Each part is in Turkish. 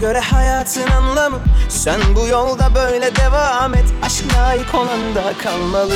göre hayatın anlamı. Sen bu yolda böyle devam et. Aşk layık olan da kalmalı.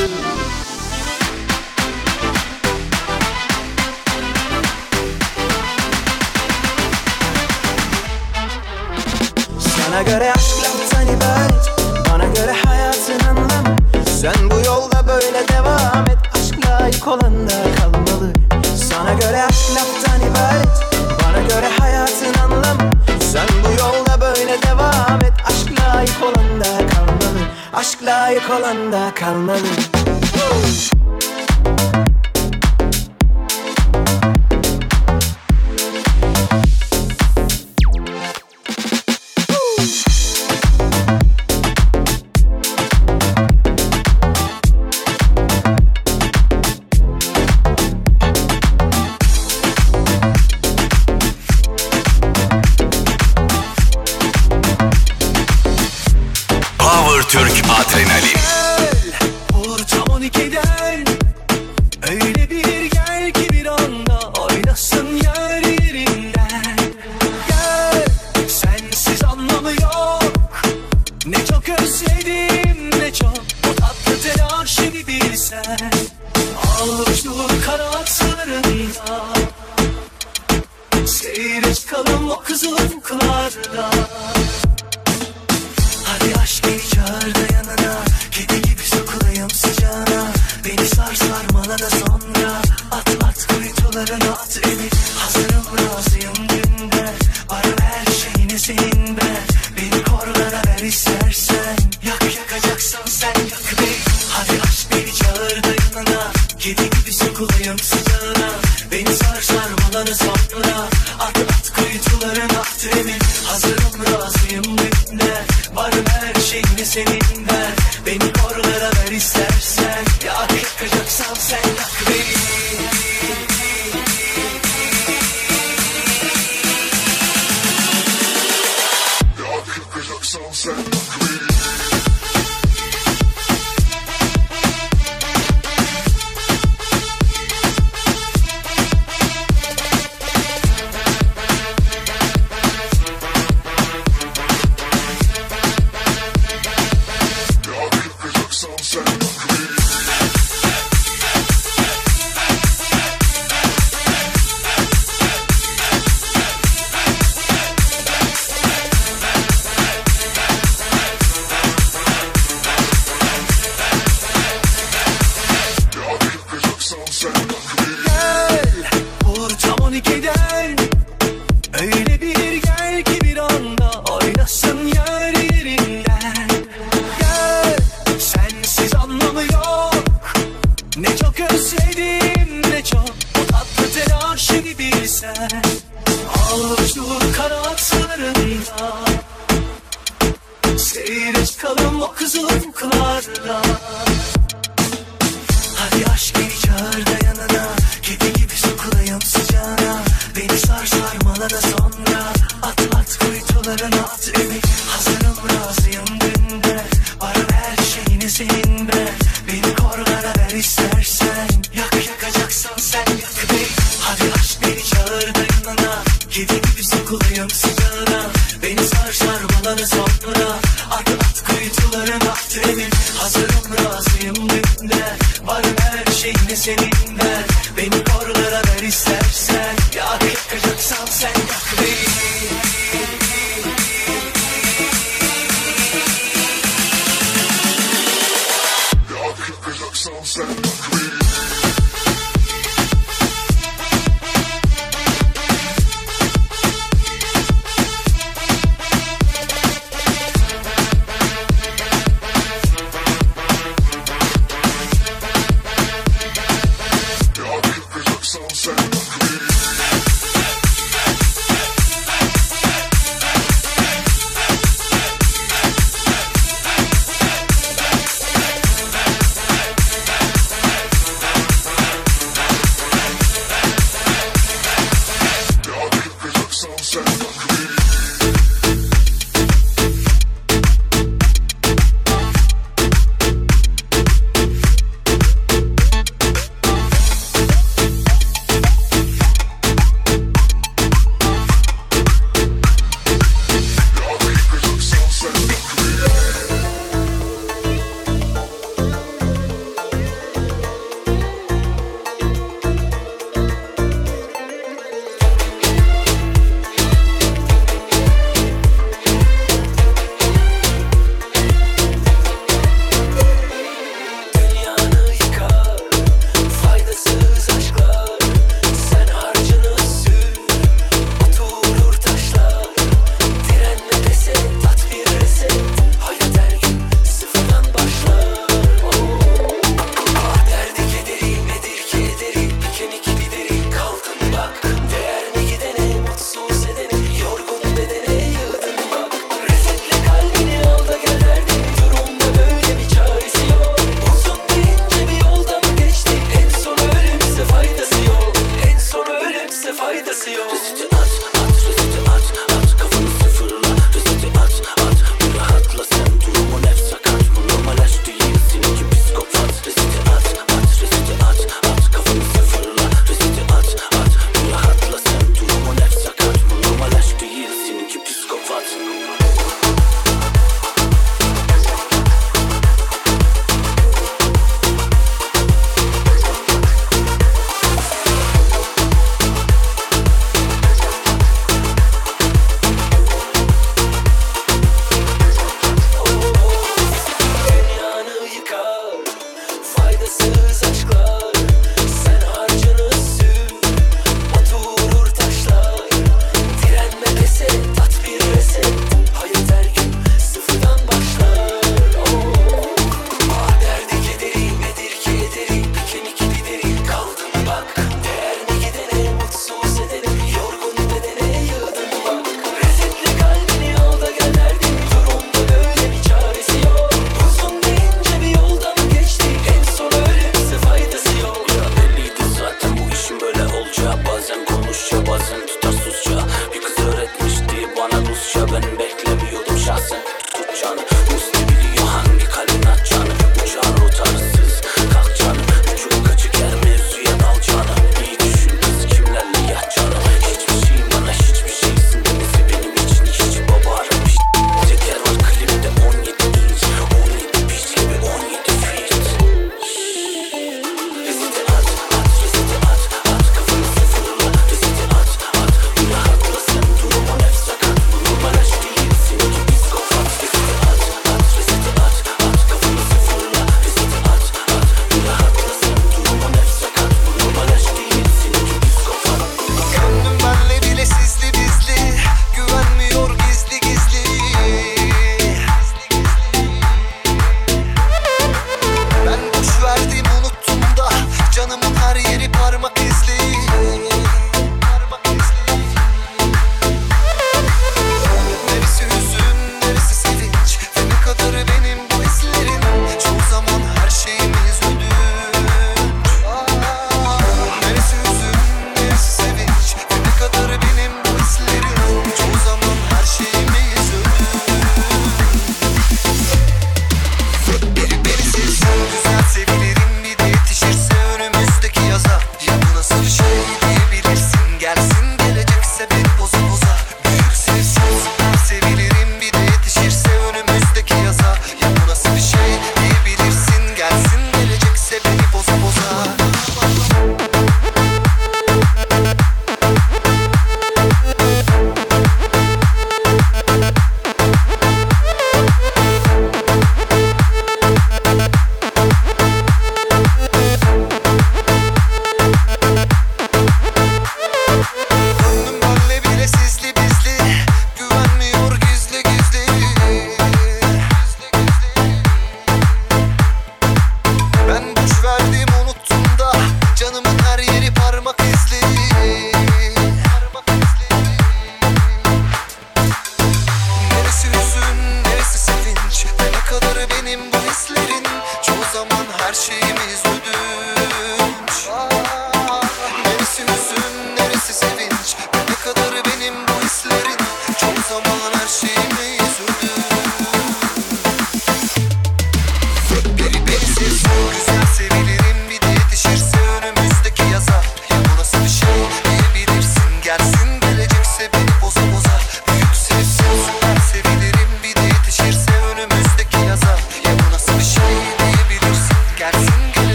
da.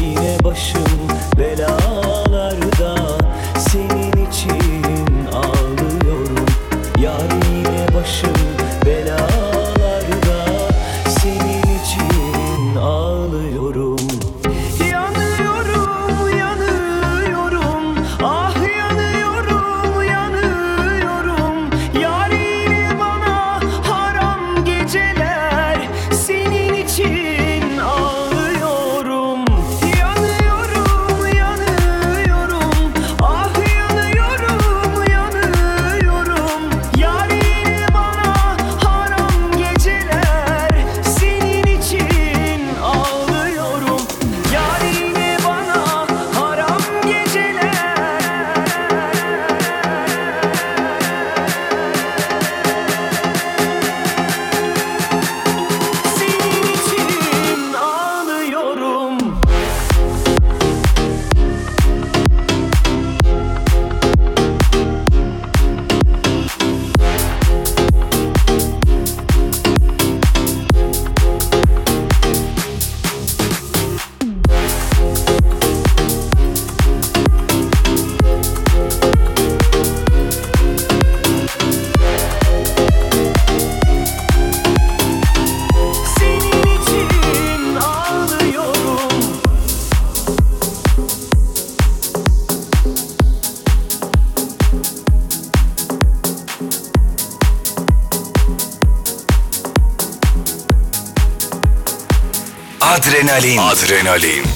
Yine başım Adrenalin. Adrenalin.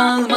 come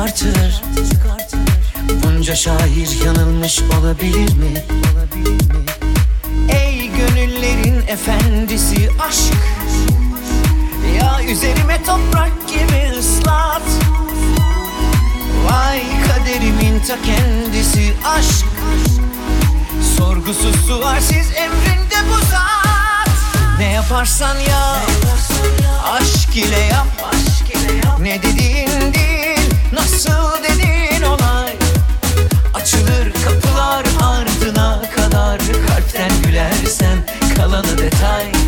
çıkartır. Bunca şair yanılmış olabilir mi? Ey gönüllerin efendisi aşk. Ya üzerime toprak gibi ıslat. Vay kaderimin ta kendisi aşk. Sorgusuz sualsiz emrinde bu zat. Ne yaparsan yap Aşk ile kalanı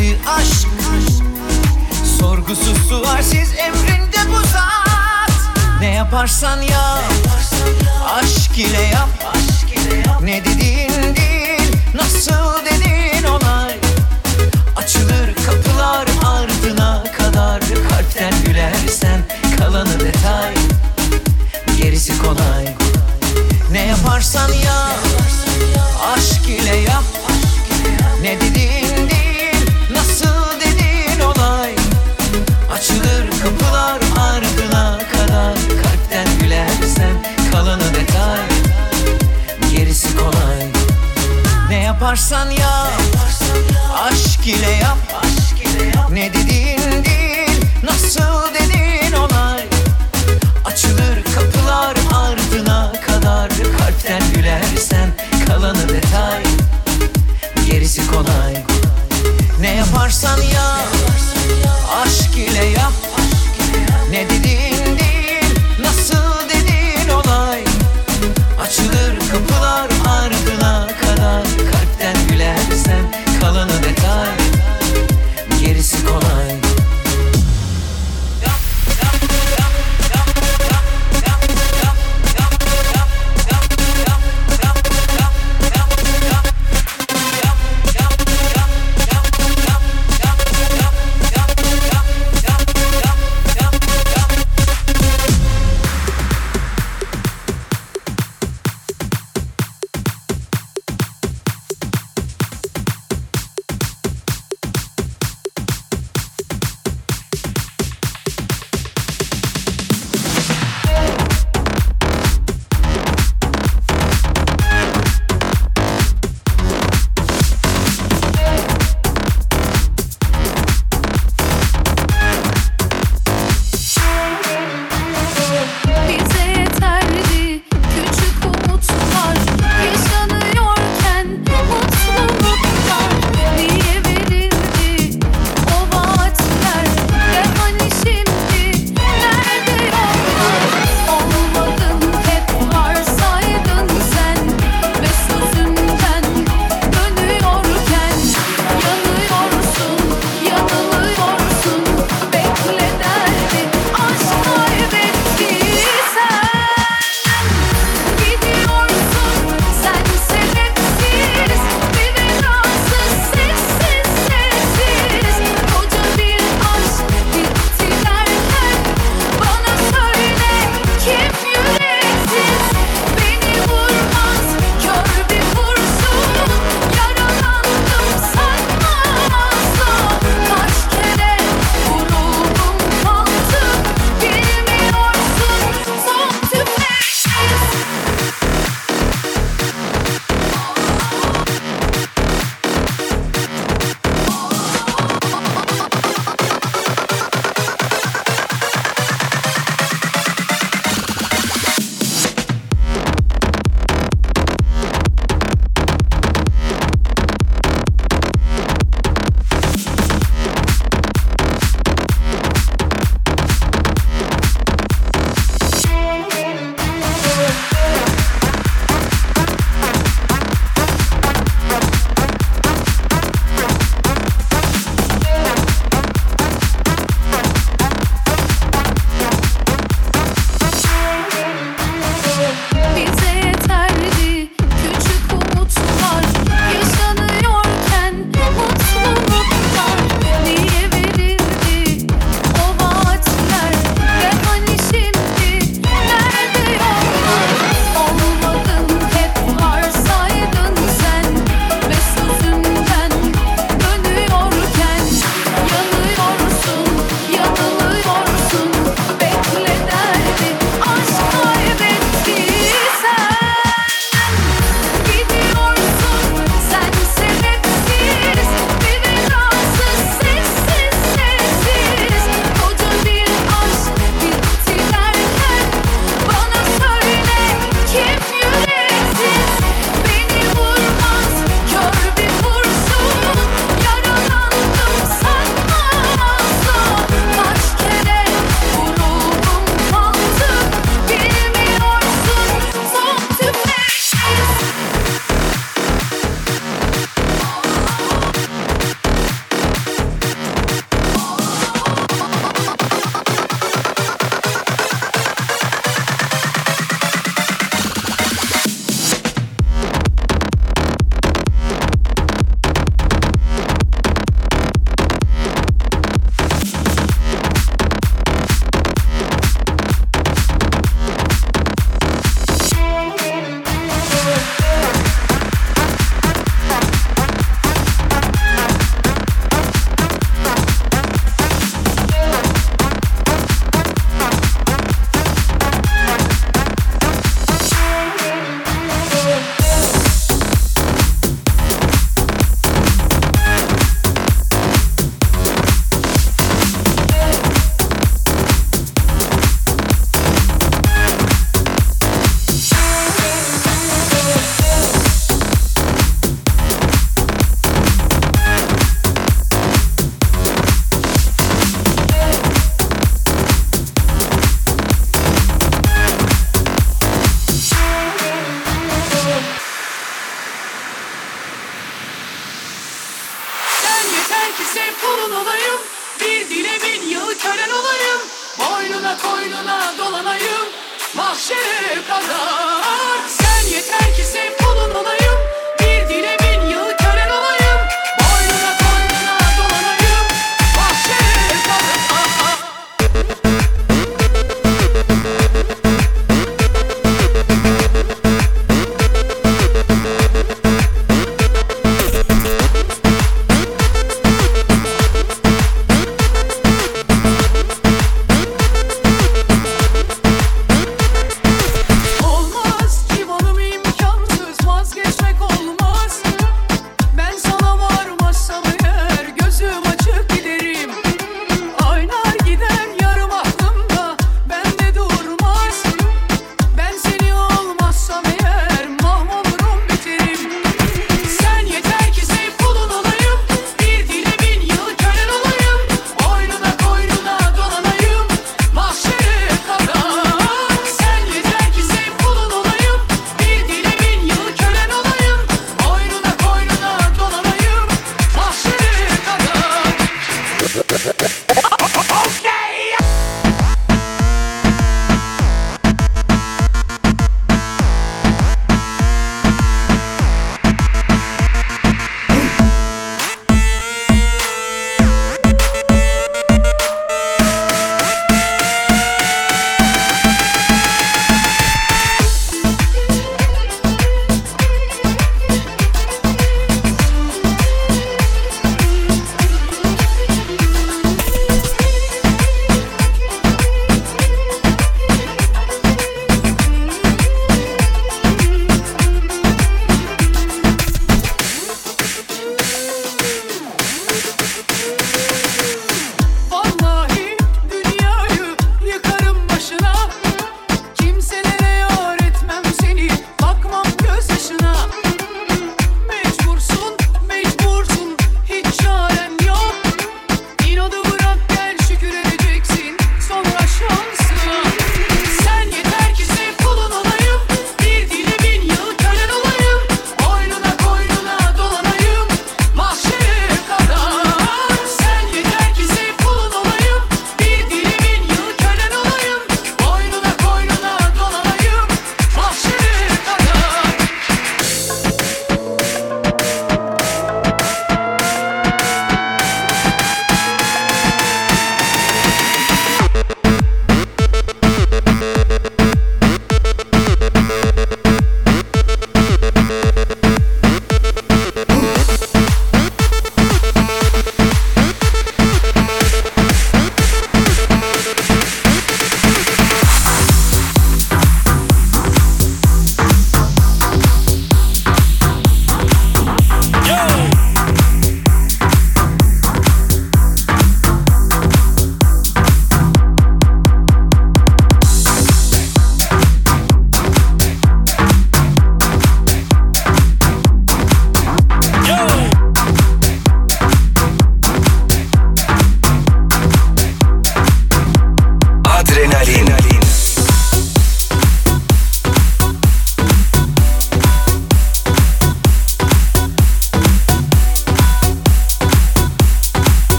kendisi aşk. Sorgusuz sualsiz emrinde bu zat. Ne yaparsan yap Aşk ile yap. Ne dediğin değil Nasıl dediğin olay Açılır kapılar ardına kadar. Kalpten gülersen kalanı detay. Gerisi kolay. Ne yaparsan yap Aşk ile yap. Ne dediğin yaparsan yap Aşk ile yap. Ne dediğin değil Nasıl dediğin olay Açılır kapılar ardına kadar. Kalpten gülersen kalanı detay. Gerisi kolay. Ne yaparsan yap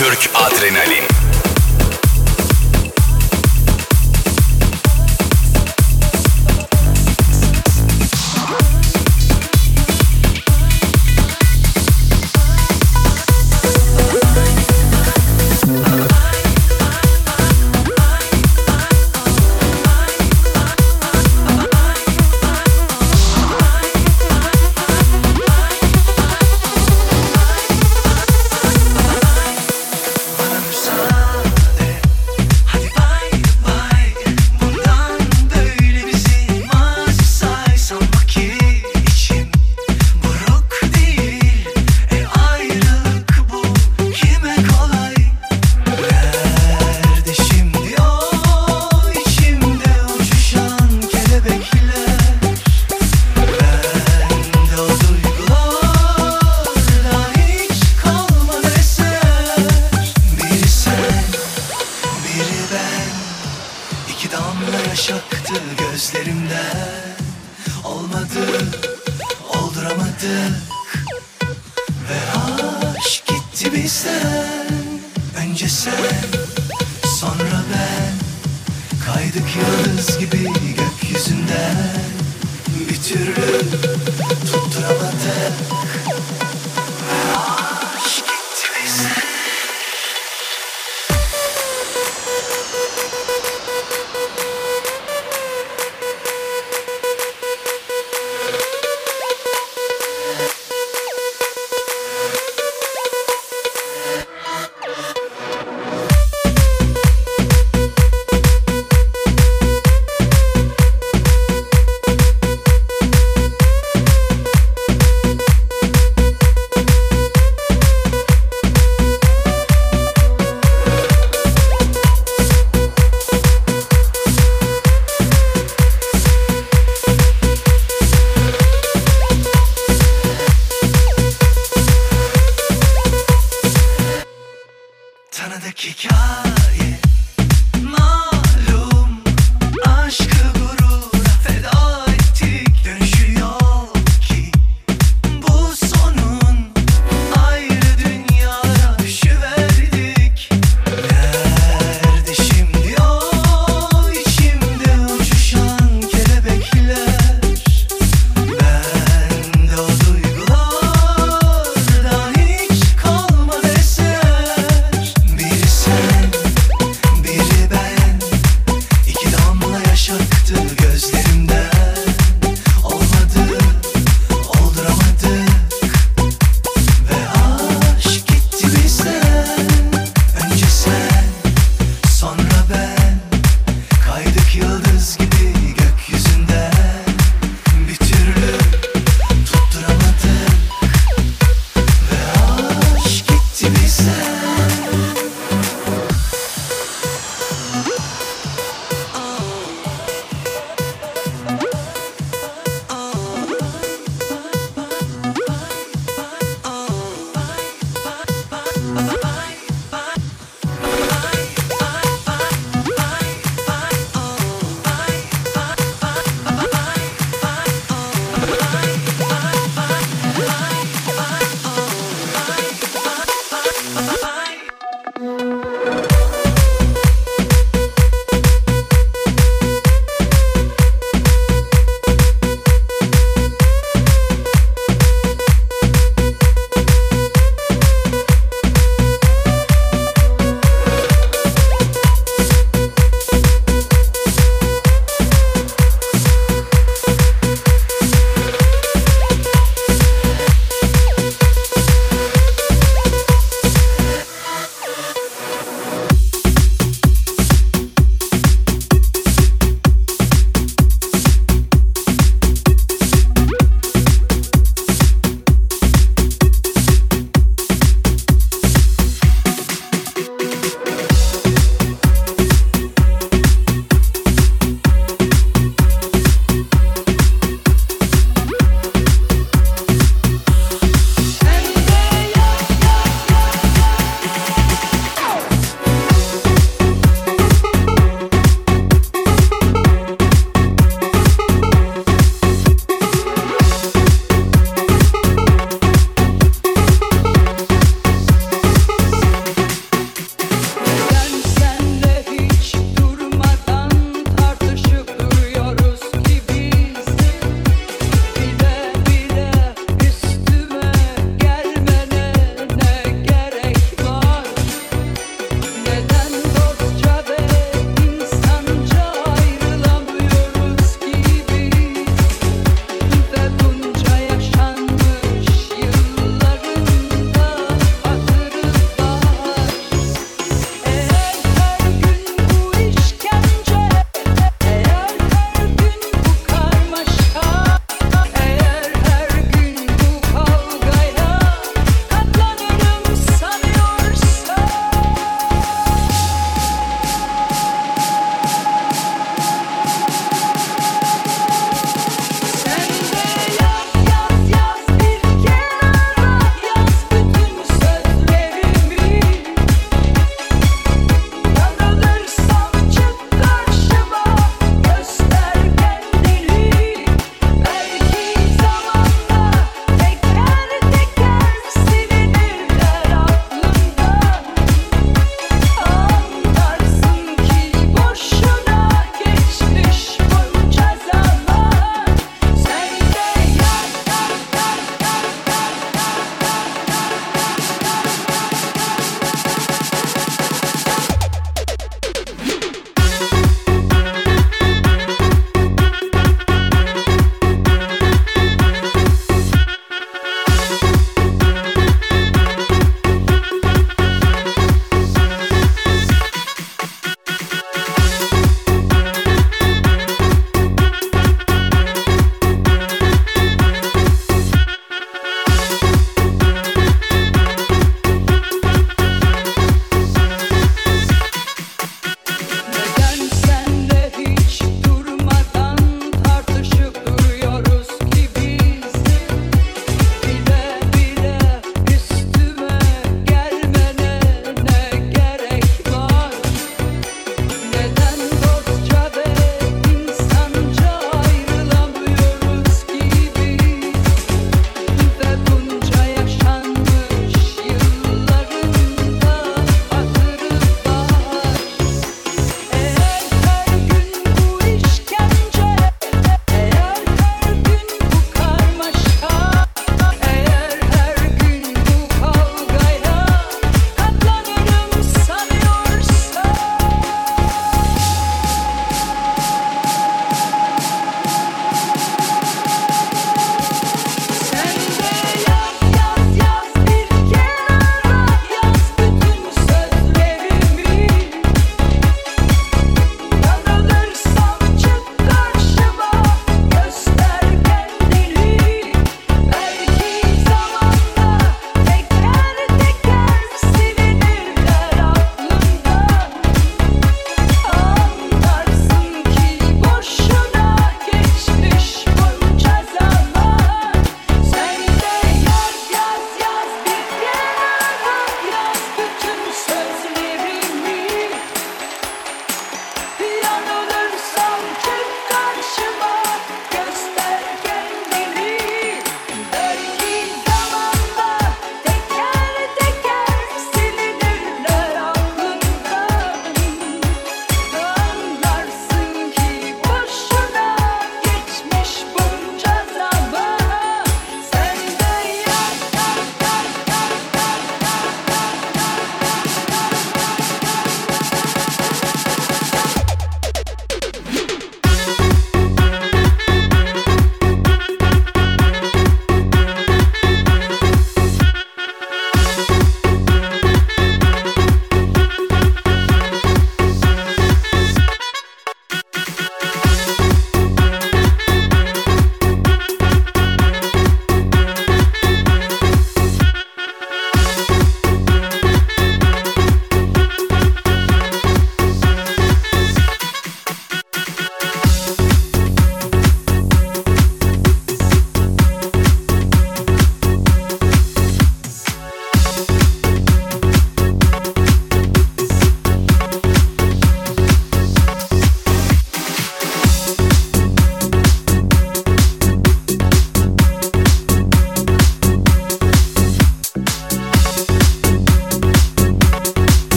Türk Adrenalin.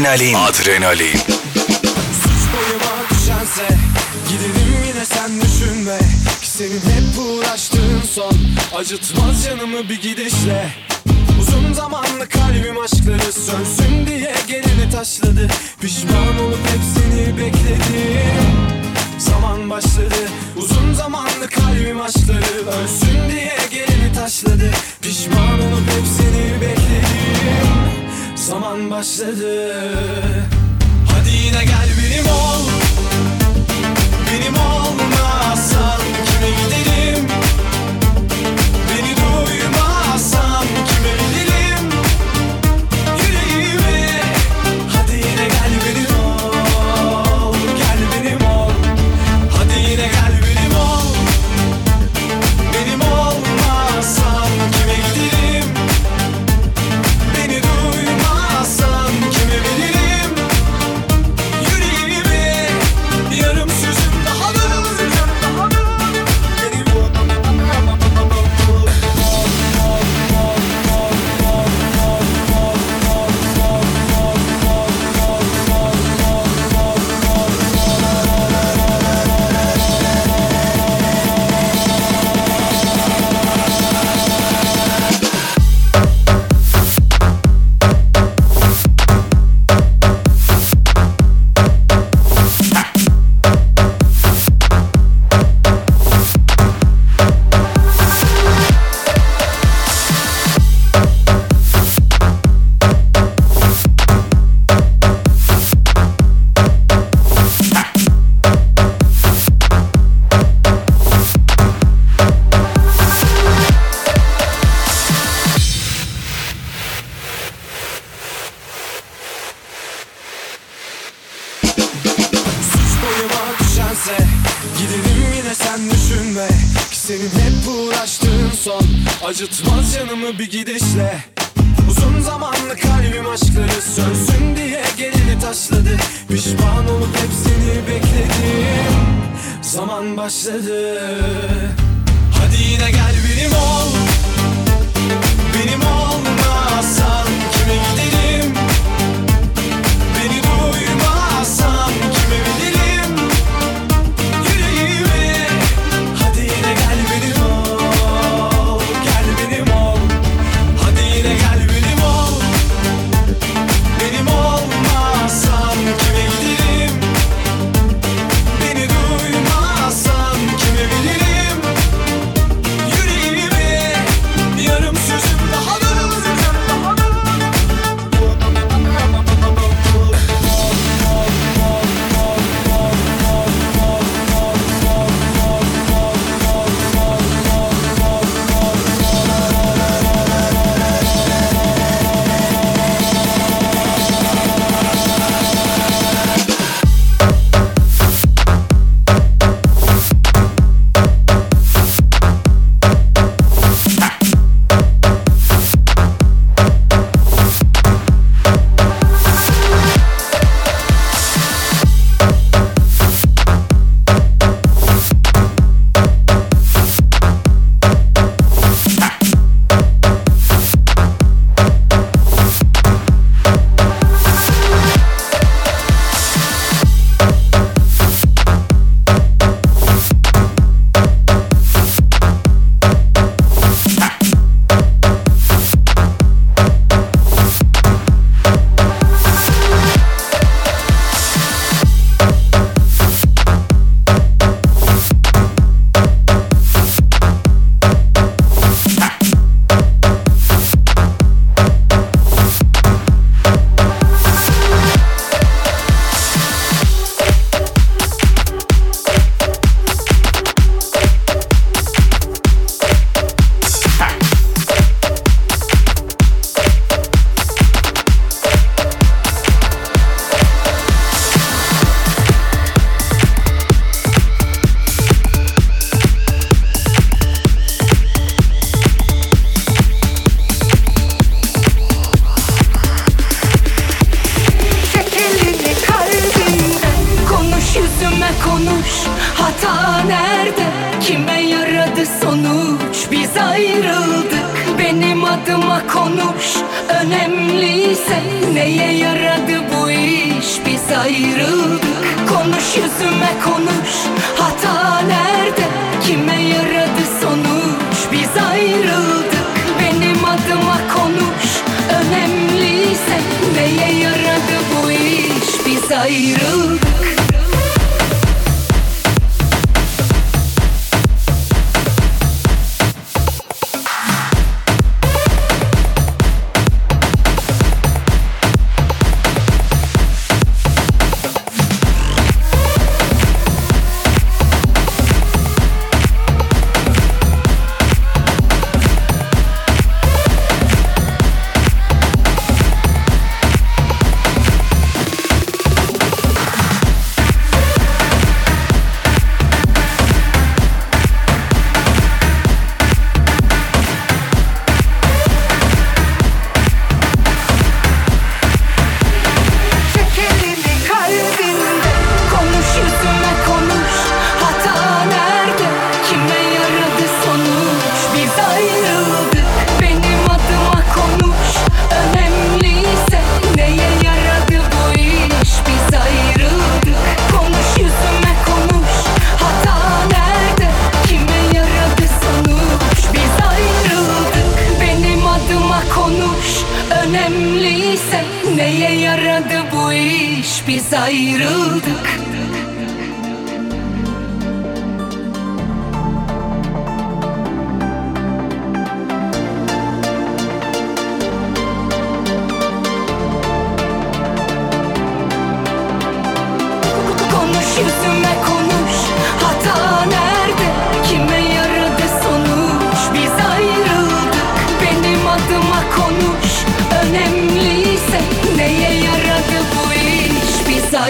Adrenalin. Adrenalin. Suç boyuma düşense gidelim yine sen düşünme ki senin hep uğraştığın son acıtmaz canımı bir gidişle. Uzun zamanlı kalbim aşkları sönsün diye geleni taşladı Pişman olup hepsini bekledim Zaman başladı başladı. Hadi yine gel benim ol. It's.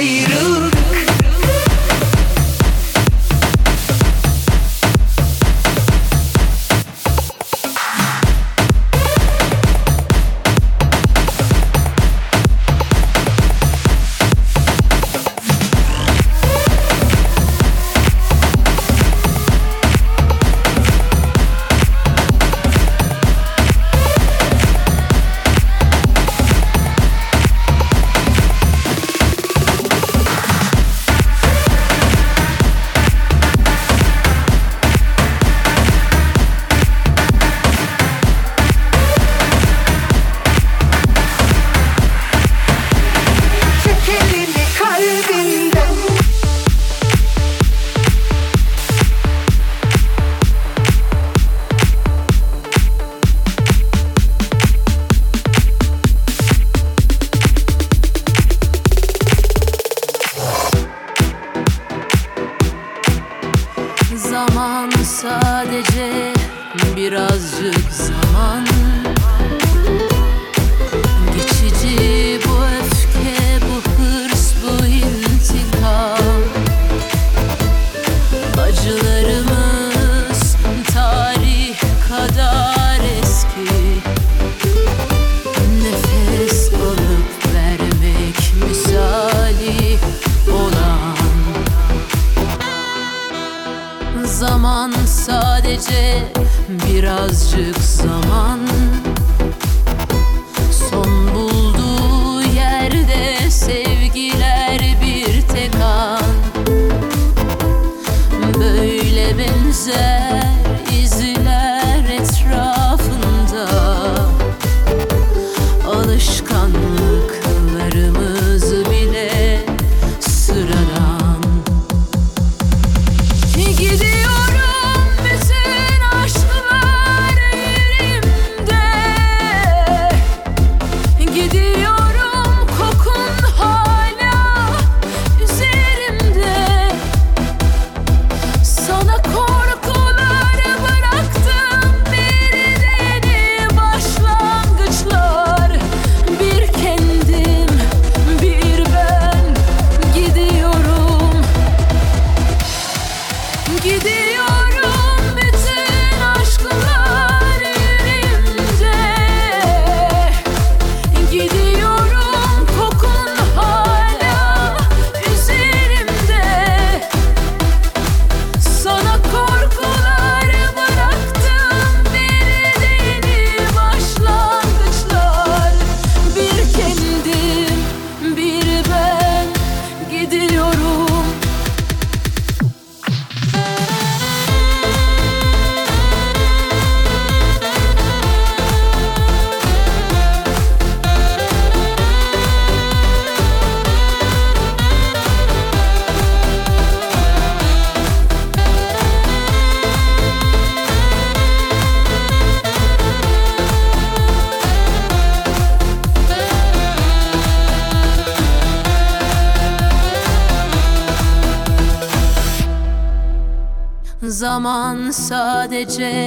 பயிறு leche